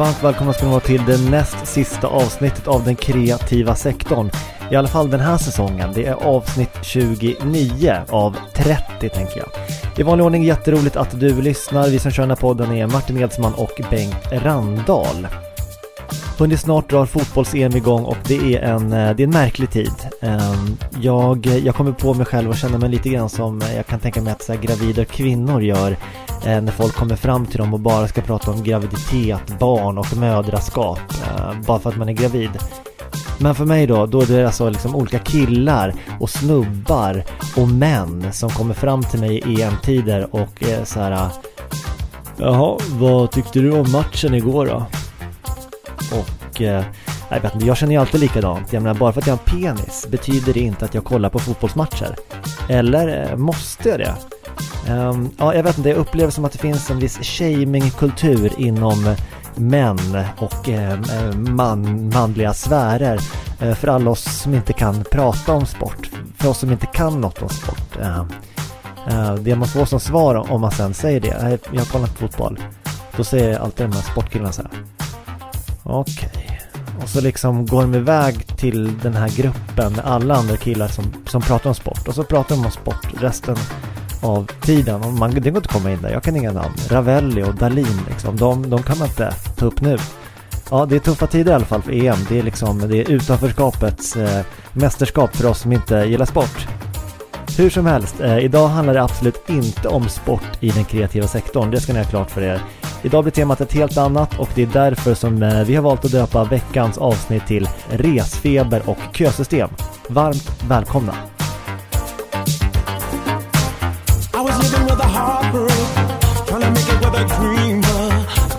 Varmt välkomna ska ni vara till det näst sista avsnittet av den kreativa sektorn. I alla fall den här säsongen. Det är avsnitt 29 av 30 tänker jag. I vanlig ordning jätteroligt att du lyssnar. Vi som kör den här podden är Martin Edsman och Bengt Randahl. Hörni, snart drar fotbolls-EM igång och det är en, eh, det är en märklig tid. Ehm, jag, jag kommer på mig själv och känner mig lite grann som eh, jag kan tänka mig att så här, gravida kvinnor gör eh, när folk kommer fram till dem och bara ska prata om graviditet, barn och mödraskap eh, bara för att man är gravid. Men för mig då, då är det alltså liksom olika killar och snubbar och män som kommer fram till mig i EM-tider och eh, så här Jaha, vad tyckte du om matchen igår då? Och eh, jag vet inte, jag känner ju alltid likadant. Jag menar, bara för att jag har en penis betyder det inte att jag kollar på fotbollsmatcher. Eller eh, måste jag det? Um, ja, jag vet inte, jag upplever som att det finns en viss shamingkultur inom män och ehm, eh, man, manliga sfärer eh, för alla oss som inte kan prata om sport. För oss som inte kan något om sport. Ehm, eh, det man får som svar om man sen säger det, jag har kollat fotboll. Då säger alltid de här sportkillarna så här. Okej. Okay. Och så liksom går de iväg till den här gruppen med alla andra killar som, som pratar om sport. Och så pratar de om sport resten av tiden. Och man, det går inte att komma in där. Jag kan inga namn. Ravelli och Dalin liksom. De, de kan man inte ta upp nu. Ja, det är tuffa tider i alla fall för EM. Det är liksom det är utanförskapets eh, mästerskap för oss som inte gillar sport. Hur som helst, eh, idag handlar det absolut inte om sport i den kreativa sektorn. Det ska ni ha klart för er. Idag blir temat ett helt annat och det är därför som eh, vi har valt att döpa veckans avsnitt till resfeber och kösystem. Varmt välkomna!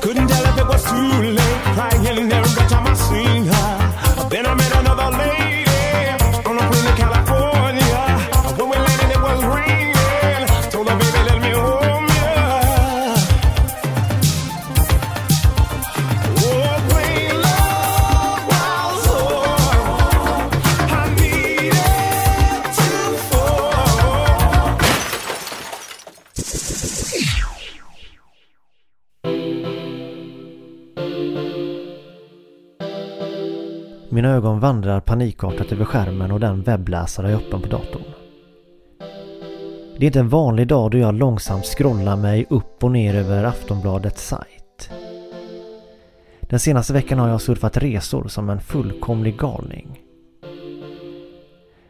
Couldn't tell if it was too late, time I seen her. Then I met another vandrar panikartat över skärmen och den webbläsare är öppen på datorn. Det är inte en vanlig dag då jag långsamt scrollar mig upp och ner över Aftonbladets sajt. Den senaste veckan har jag surfat resor som en fullkomlig galning.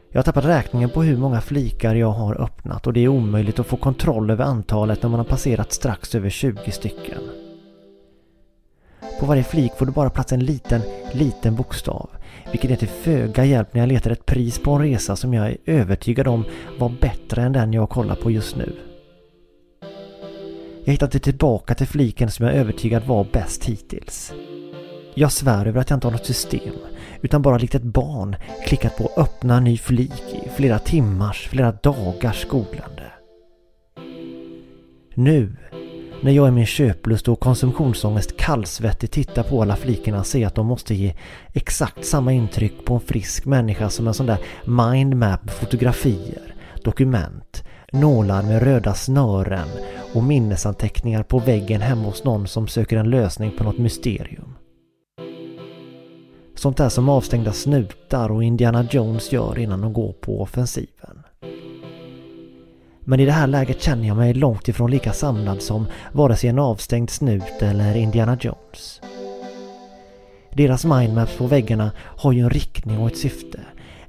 Jag har tappat räkningen på hur många flikar jag har öppnat och det är omöjligt att få kontroll över antalet när man har passerat strax över 20 stycken. På varje flik får det bara plats en liten, liten bokstav. Vilket är till föga hjälp när jag letar ett pris på en resa som jag är övertygad om var bättre än den jag kollar på just nu. Jag hittade tillbaka till fliken som jag är övertygad var bäst hittills. Jag svär över att jag inte har något system, utan bara likt ett barn klickat på öppna ny flik i flera timmars, flera dagars googlande. Nu när jag i min köplust och konsumtionsångest kallsvettigt tittar på alla flikarna ser jag att de måste ge exakt samma intryck på en frisk människa som en sån där mindmap fotografier, dokument, nålar med röda snören och minnesanteckningar på väggen hemma hos någon som söker en lösning på något mysterium. Sånt där som avstängda snutar och Indiana Jones gör innan de går på offensiven. Men i det här läget känner jag mig långt ifrån lika samlad som vare sig en avstängd snut eller Indiana Jones. Deras mindmaps på väggarna har ju en riktning och ett syfte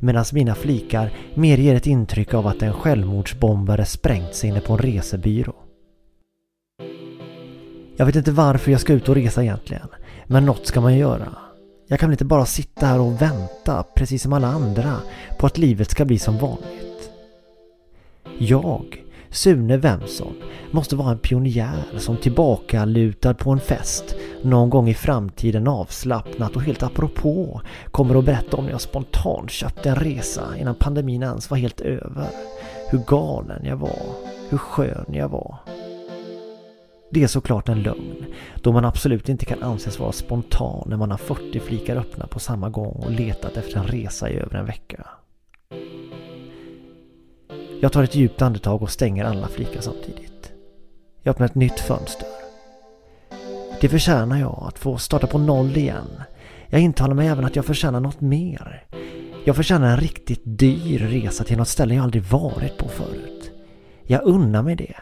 medan mina flikar mer ger ett intryck av att en självmordsbombare sprängt sig inne på en resebyrå. Jag vet inte varför jag ska ut och resa egentligen, men något ska man ju göra. Jag kan väl inte bara sitta här och vänta, precis som alla andra, på att livet ska bli som vanligt. Jag, Sune Wemson, måste vara en pionjär som tillbakalutad på en fest någon gång i framtiden avslappnat och helt apropå kommer att berätta om när jag spontant köpte en resa innan pandemin ens var helt över. Hur galen jag var, hur skön jag var. Det är såklart en lögn, då man absolut inte kan anses vara spontan när man har 40 flikar öppna på samma gång och letat efter en resa i över en vecka. Jag tar ett djupt andetag och stänger alla flikar samtidigt. Jag öppnar ett nytt fönster. Det förtjänar jag, att få starta på noll igen. Jag intalar mig även att jag förtjänar något mer. Jag förtjänar en riktigt dyr resa till något ställe jag aldrig varit på förut. Jag unnar mig det.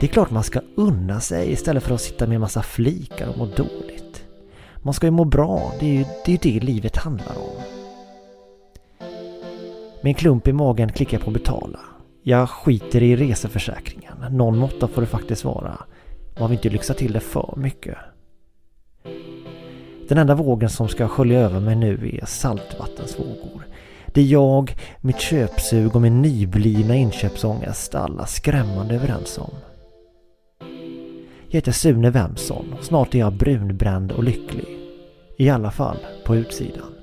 Det är klart man ska unna sig istället för att sitta med en massa flikar och må dåligt. Man ska ju må bra, det är ju det, är det livet handlar om. Med en klump i magen klickar jag på betala. Jag skiter i reseförsäkringen. Någon måtta får det faktiskt vara. Man vill inte lyxa till det för mycket. Den enda vågen som ska skölja över mig nu är saltvattensvågor. Det är jag, mitt köpsug och min nyblivna inköpsångest alla skrämmande överens om. Jag heter Sune Wemson och snart är jag brunbränd och lycklig. I alla fall på utsidan.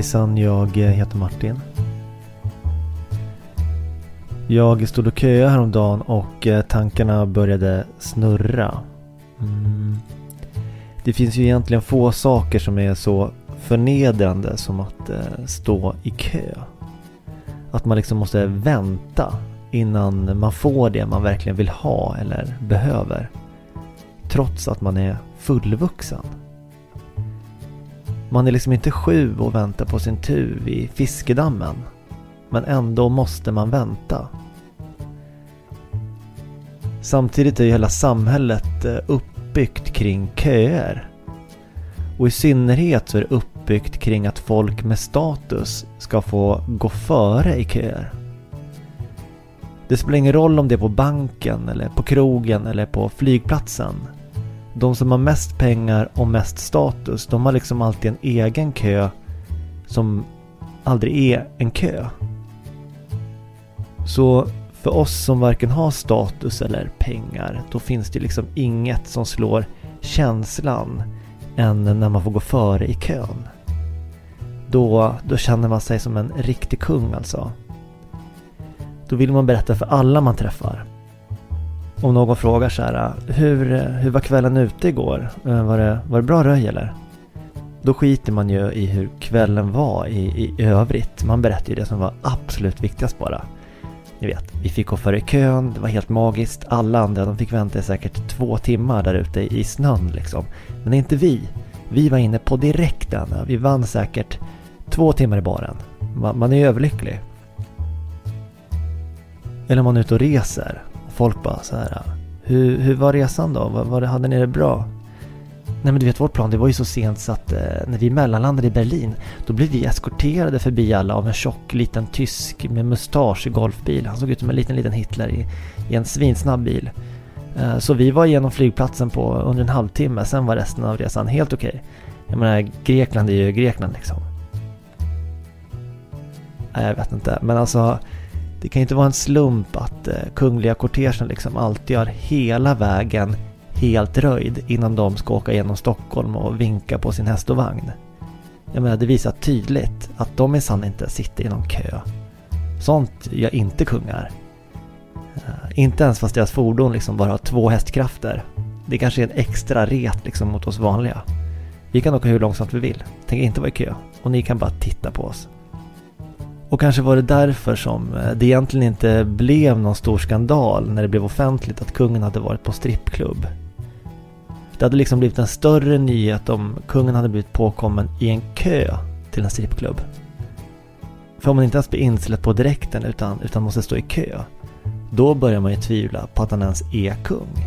Hejsan, jag eh, heter Martin. Jag stod och köade häromdagen och eh, tankarna började snurra. Mm. Det finns ju egentligen få saker som är så förnedrande som att eh, stå i kö. Att man liksom måste vänta innan man får det man verkligen vill ha eller behöver. Trots att man är fullvuxen. Man är liksom inte sju och väntar på sin tur vid fiskedammen. Men ändå måste man vänta. Samtidigt är ju hela samhället eh, uppbyggt kring köer. Och i synnerhet så är det uppbyggt kring att folk med status ska få gå före i köer. Det spelar ingen roll om det är på banken eller på krogen eller på flygplatsen de som har mest pengar och mest status, de har liksom alltid en egen kö som aldrig är en kö. Så för oss som varken har status eller pengar, då finns det liksom inget som slår känslan än när man får gå före i kön. Då, då känner man sig som en riktig kung alltså. Då vill man berätta för alla man träffar om någon frågar så här, ah, hur, hur var kvällen ute igår? Eh, var det, var det bra röj eller? Då skiter man ju i hur kvällen var i, i övrigt. Man berättar ju det som var absolut viktigast bara. Ni vet, vi fick gå före kön, det var helt magiskt. Alla andra de fick vänta i säkert två timmar där ute i snön liksom. Men inte vi. Vi var inne på direkten. Vi vann säkert två timmar i baren. Man, man är överlycklig. Eller om man är ute och reser folk bara så här. Hur, hur var resan då? Var, var, hade ni det bra? Nej men du vet vårt plan det var ju så sent så att eh, när vi mellanlandade i Berlin då blev vi eskorterade förbi alla av en tjock liten tysk med mustasch i golfbil. Han såg ut som en liten liten Hitler i, i en svinsnabb bil. Eh, så vi var igenom flygplatsen på under en halvtimme, sen var resten av resan helt okej. Okay. Jag menar Grekland är ju Grekland liksom. Nej jag vet inte men alltså det kan ju inte vara en slump att eh, kungliga kortegen liksom alltid har hela vägen helt röjd innan de ska åka genom Stockholm och vinka på sin häst och vagn. Jag menar, det visar tydligt att de minsann inte sitter i någon kö. Sånt gör inte kungar. Eh, inte ens fast deras fordon liksom bara har två hästkrafter. Det kanske är en extra ret liksom mot oss vanliga. Vi kan åka hur långsamt vi vill, Tänk inte vara i kö. Och ni kan bara titta på oss. Och kanske var det därför som eh, det egentligen inte blev någon stor skandal när det blev offentligt att kungen hade varit på strippklubb. Det hade liksom blivit en större nyhet om kungen hade blivit påkommen i en kö till en strippklubb. För om man inte ens blir insläppt på direkten utan, utan måste stå i kö, då börjar man ju tvivla på att han ens är kung.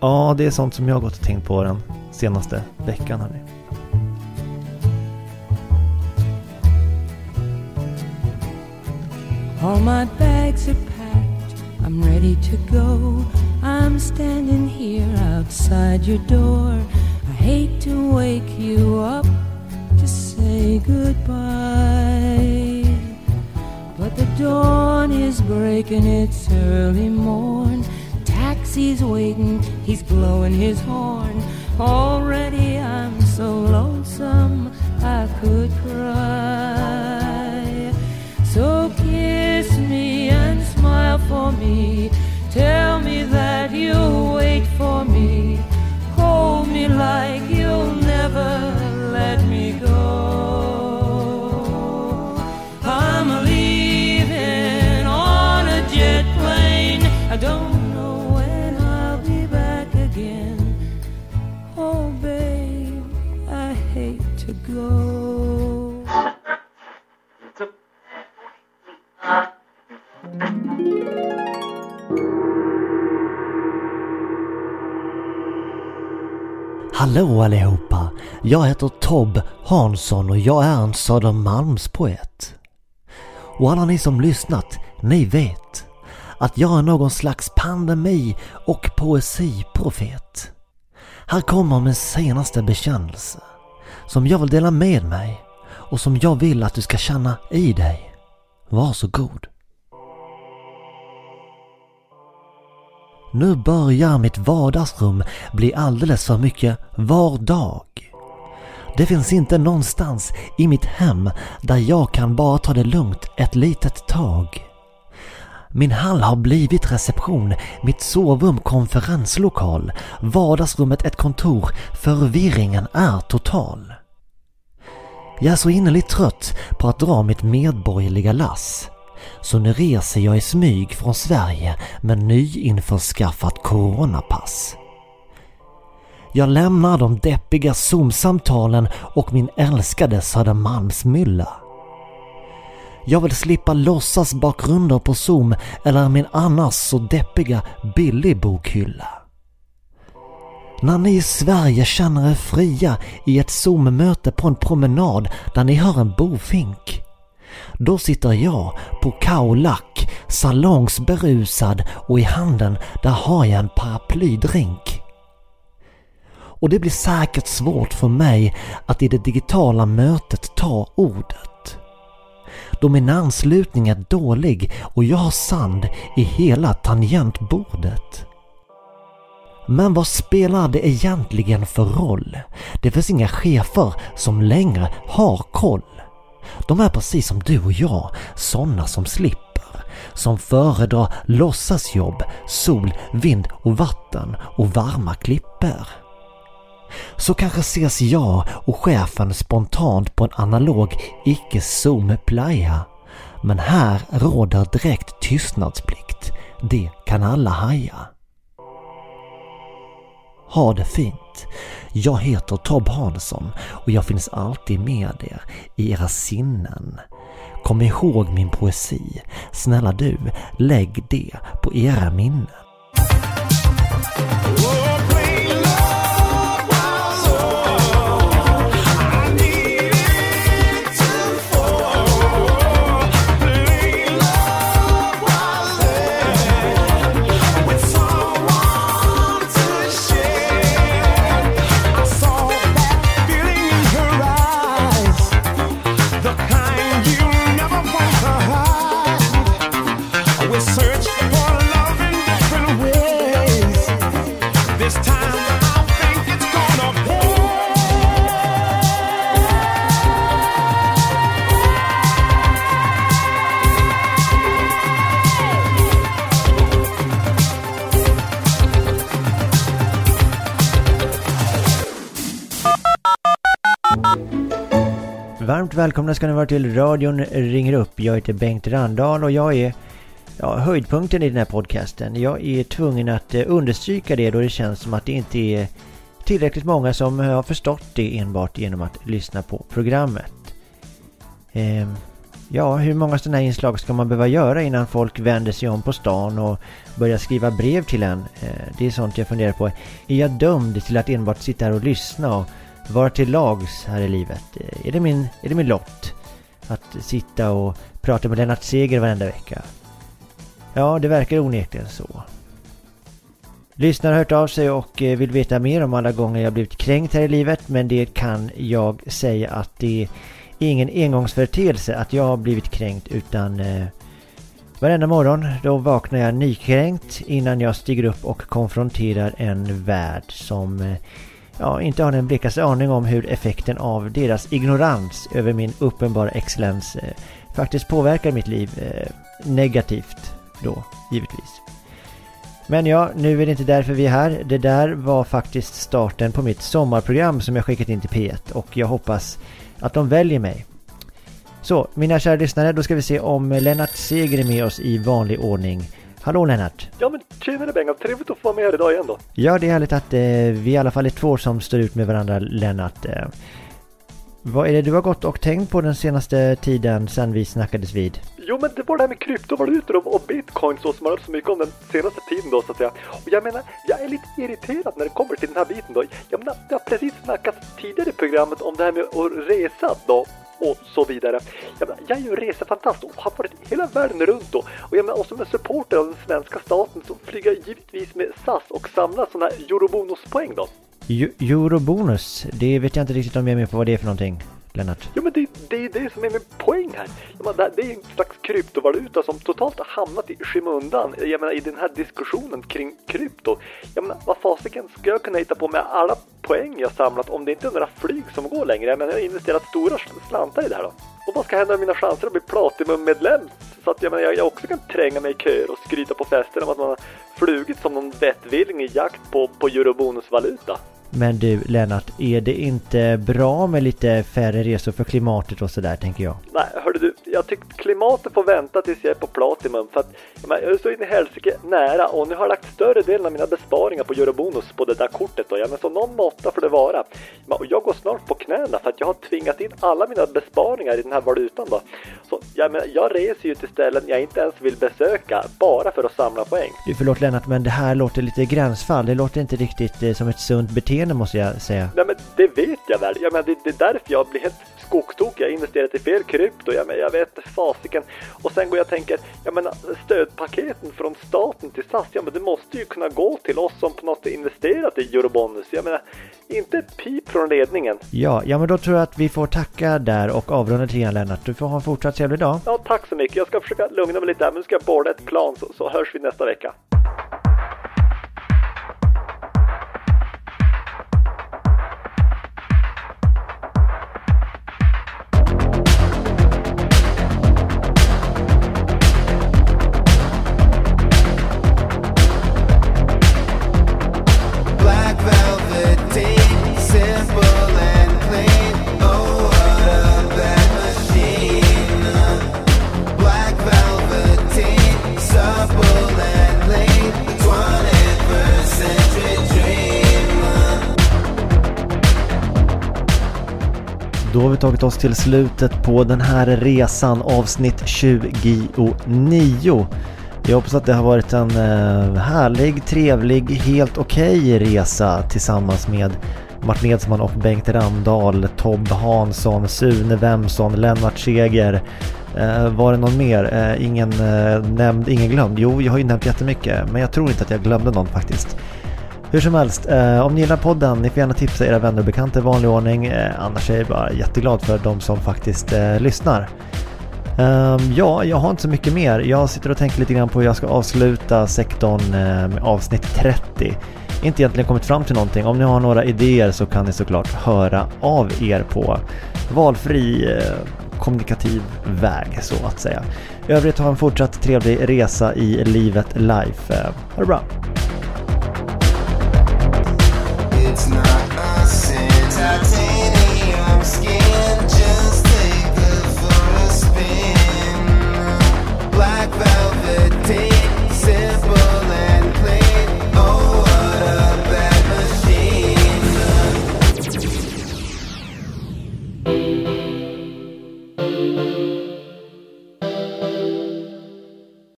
Ja, det är sånt som jag har gått och tänkt på den senaste veckan hörni. All my bags are packed, I'm ready to go. I'm standing here outside your door. I hate to wake you up to say goodbye. But the dawn is breaking, it's early morn. Taxi's waiting, he's blowing his horn. Already I'm so lonesome I could cry. Hate go. Hallå allihopa! Jag heter Tob Hansson och jag är en Södermalmspoet. Och alla ni som lyssnat, ni vet att jag är någon slags pandemi och poesiprofet. Här kommer min senaste bekännelse som jag vill dela med mig och som jag vill att du ska känna i dig. Varsågod. Nu börjar mitt vardagsrum bli alldeles för mycket vardag. Det finns inte någonstans i mitt hem där jag kan bara ta det lugnt ett litet tag. Min hall har blivit reception, mitt sovrum konferenslokal, vardagsrummet ett kontor, förvirringen är total. Jag är så innerligt trött på att dra mitt medborgerliga lass. Så nu reser jag i smyg från Sverige med nyinförskaffat coronapass. Jag lämnar de deppiga zoomsamtalen och min älskade Södermalmsmylla. Jag vill slippa låtsas bakgrunder på Zoom eller min annars så deppiga billig-bokhylla. När ni i Sverige känner er fria i ett Zoom-möte på en promenad där ni hör en bofink. Då sitter jag på kaolack, salongsberusad och i handen där har jag en paraplydrink. Och det blir säkert svårt för mig att i det digitala mötet ta ordet. Då min anslutning är dålig och jag har sand i hela tangentbordet. Men vad spelar det egentligen för roll? Det finns inga chefer som längre har koll. De är precis som du och jag, sådana som slipper. Som föredrar låtsasjobb, sol, vind och vatten och varma klipper. Så kanske ses jag och chefen spontant på en analog icke-zoom-playa. Men här råder direkt tystnadsplikt. Det kan alla haja. Ha det fint. Jag heter Tob Hansson och jag finns alltid med er i era sinnen. Kom ihåg min poesi. Snälla du, lägg det på era minnen. Varmt välkomna ska ni vara till radion ringer upp. Jag heter Bengt Randahl och jag är ja, höjdpunkten i den här podcasten. Jag är tvungen att eh, understryka det då det känns som att det inte är tillräckligt många som har förstått det enbart genom att lyssna på programmet. Ehm, ja, hur många sådana här inslag ska man behöva göra innan folk vänder sig om på stan och börjar skriva brev till en? Ehm, det är sånt jag funderar på. Är jag dömd till att enbart sitta här och lyssna och vara till lags här i livet? Är det min, är det min lott? att sitta och prata med Lennart Seger varenda vecka. Ja, det verkar onekligen så. Lyssnare har hört av sig och eh, vill veta mer om alla gånger jag blivit kränkt här i livet men det kan jag säga att det är ingen engångsföreteelse att jag har blivit kränkt utan eh, varenda morgon då vaknar jag nykränkt innan jag stiger upp och konfronterar en värld som eh, ja, inte har den blekaste aning om hur effekten av deras ignorans över min uppenbara excellens eh, faktiskt påverkar mitt liv eh, negativt då, givetvis. Men ja, nu är det inte därför vi är här. Det där var faktiskt starten på mitt sommarprogram som jag skickat in till P1 och jag hoppas att de väljer mig. Så, mina kära lyssnare, då ska vi se om Lennart Seger är med oss i vanlig ordning. Hallå Lennart! Ja men tjenare Bengan, trevligt att få vara med här idag igen då. Ja, det är härligt att eh, vi i alla fall är två som står ut med varandra, Lennart. Eh, vad är det du har gått och tänkt på den senaste tiden sen vi snackades vid? Jo men det var det här med kryptovalutor och, och bitcoin så som man har så mycket om den senaste tiden då så att säga. Och jag menar, jag är lite irriterad när det kommer till den här biten då. Jag menar, det har precis snackats tidigare i programmet om det här med att resa då och så vidare. Jag, menar, jag är ju resefantast och har varit hela världen runt då. Och, jag menar, och som en supporter av den svenska staten så flyger jag givetvis med SAS och samlar sådana här eurobonuspoäng då. Eurobonus, det vet jag inte riktigt om jag är med på vad det är för någonting, Lennart. Ja men det, det är det som är min poäng här. Jag menar, det är en slags kryptovaluta som totalt har hamnat i skymundan jag menar, i den här diskussionen kring krypto. Jag menar, vad fasiken ska jag kunna hitta på med alla poäng jag samlat om det inte är några flyg som går längre? Jag menar, jag har investerat stora slantar i det här då. Och vad ska hända med mina chanser att bli Platinum-medlem? Så att jag, menar, jag, jag också kan tränga mig i köer och skryta på fester om att man har flugit som någon vettvilling i jakt på, på eurobonusvaluta. Men du Lennart, är det inte bra med lite färre resor för klimatet och sådär tänker jag? Nej, hörde du, jag tycker klimatet får vänta tills jag är på Platinum för att jag, är så in i helsike nära och nu har jag lagt större delen av mina besparingar på Eurobonus på det där kortet då. Ja, men så någon måtta får det vara. Och jag går snart på knäna för att jag har tvingat in alla mina besparingar i den här valutan då. Så jag, menar, jag reser ju till ställen jag inte ens vill besöka bara för att samla poäng. Du, förlåt Lennart, men det här låter lite gränsfall. Det låter inte riktigt eh, som ett sunt beteende måste jag säga. Nej men det vet jag väl. Jag menar, det, det är därför jag blir helt skogstokig. Jag har investerat i fel krypto. Jag, menar, jag vet fasiken. Och sen går jag och tänker, jag menar stödpaketen från staten till SAS. Ja men det måste ju kunna gå till oss som på något sätt investerat i Eurobonus. Jag menar, inte ett pip från ledningen. Ja, ja men då tror jag att vi får tacka där och avrunda lite grann Lennart. Du får ha en fortsatt trevlig dag. Ja, tack så mycket. Jag ska försöka lugna mig lite här, men nu ska jag borda ett plan så, så hörs vi nästa vecka. Vi tagit oss till slutet på den här resan, avsnitt 29. Jag hoppas att det har varit en eh, härlig, trevlig, helt okej resa tillsammans med Martin Edsman och Bengt Ramdahl, Tobb Hansson, Sune Wemson, Lennart Seger. Eh, var det någon mer? Eh, ingen nämnd, ingen glömd? Jo, jag har ju nämnt jättemycket, men jag tror inte att jag glömde någon faktiskt. Hur som helst, eh, om ni gillar podden, ni får gärna tipsa era vänner och bekanta i vanlig ordning. Eh, annars är jag bara jätteglad för de som faktiskt eh, lyssnar. Ehm, ja, jag har inte så mycket mer. Jag sitter och tänker lite grann på hur jag ska avsluta sektorn eh, med avsnitt 30. Inte egentligen kommit fram till någonting. Om ni har några idéer så kan ni såklart höra av er på valfri eh, kommunikativ väg så att säga. I övrigt ha en fortsatt trevlig resa i livet life. Eh, ha det bra! It's not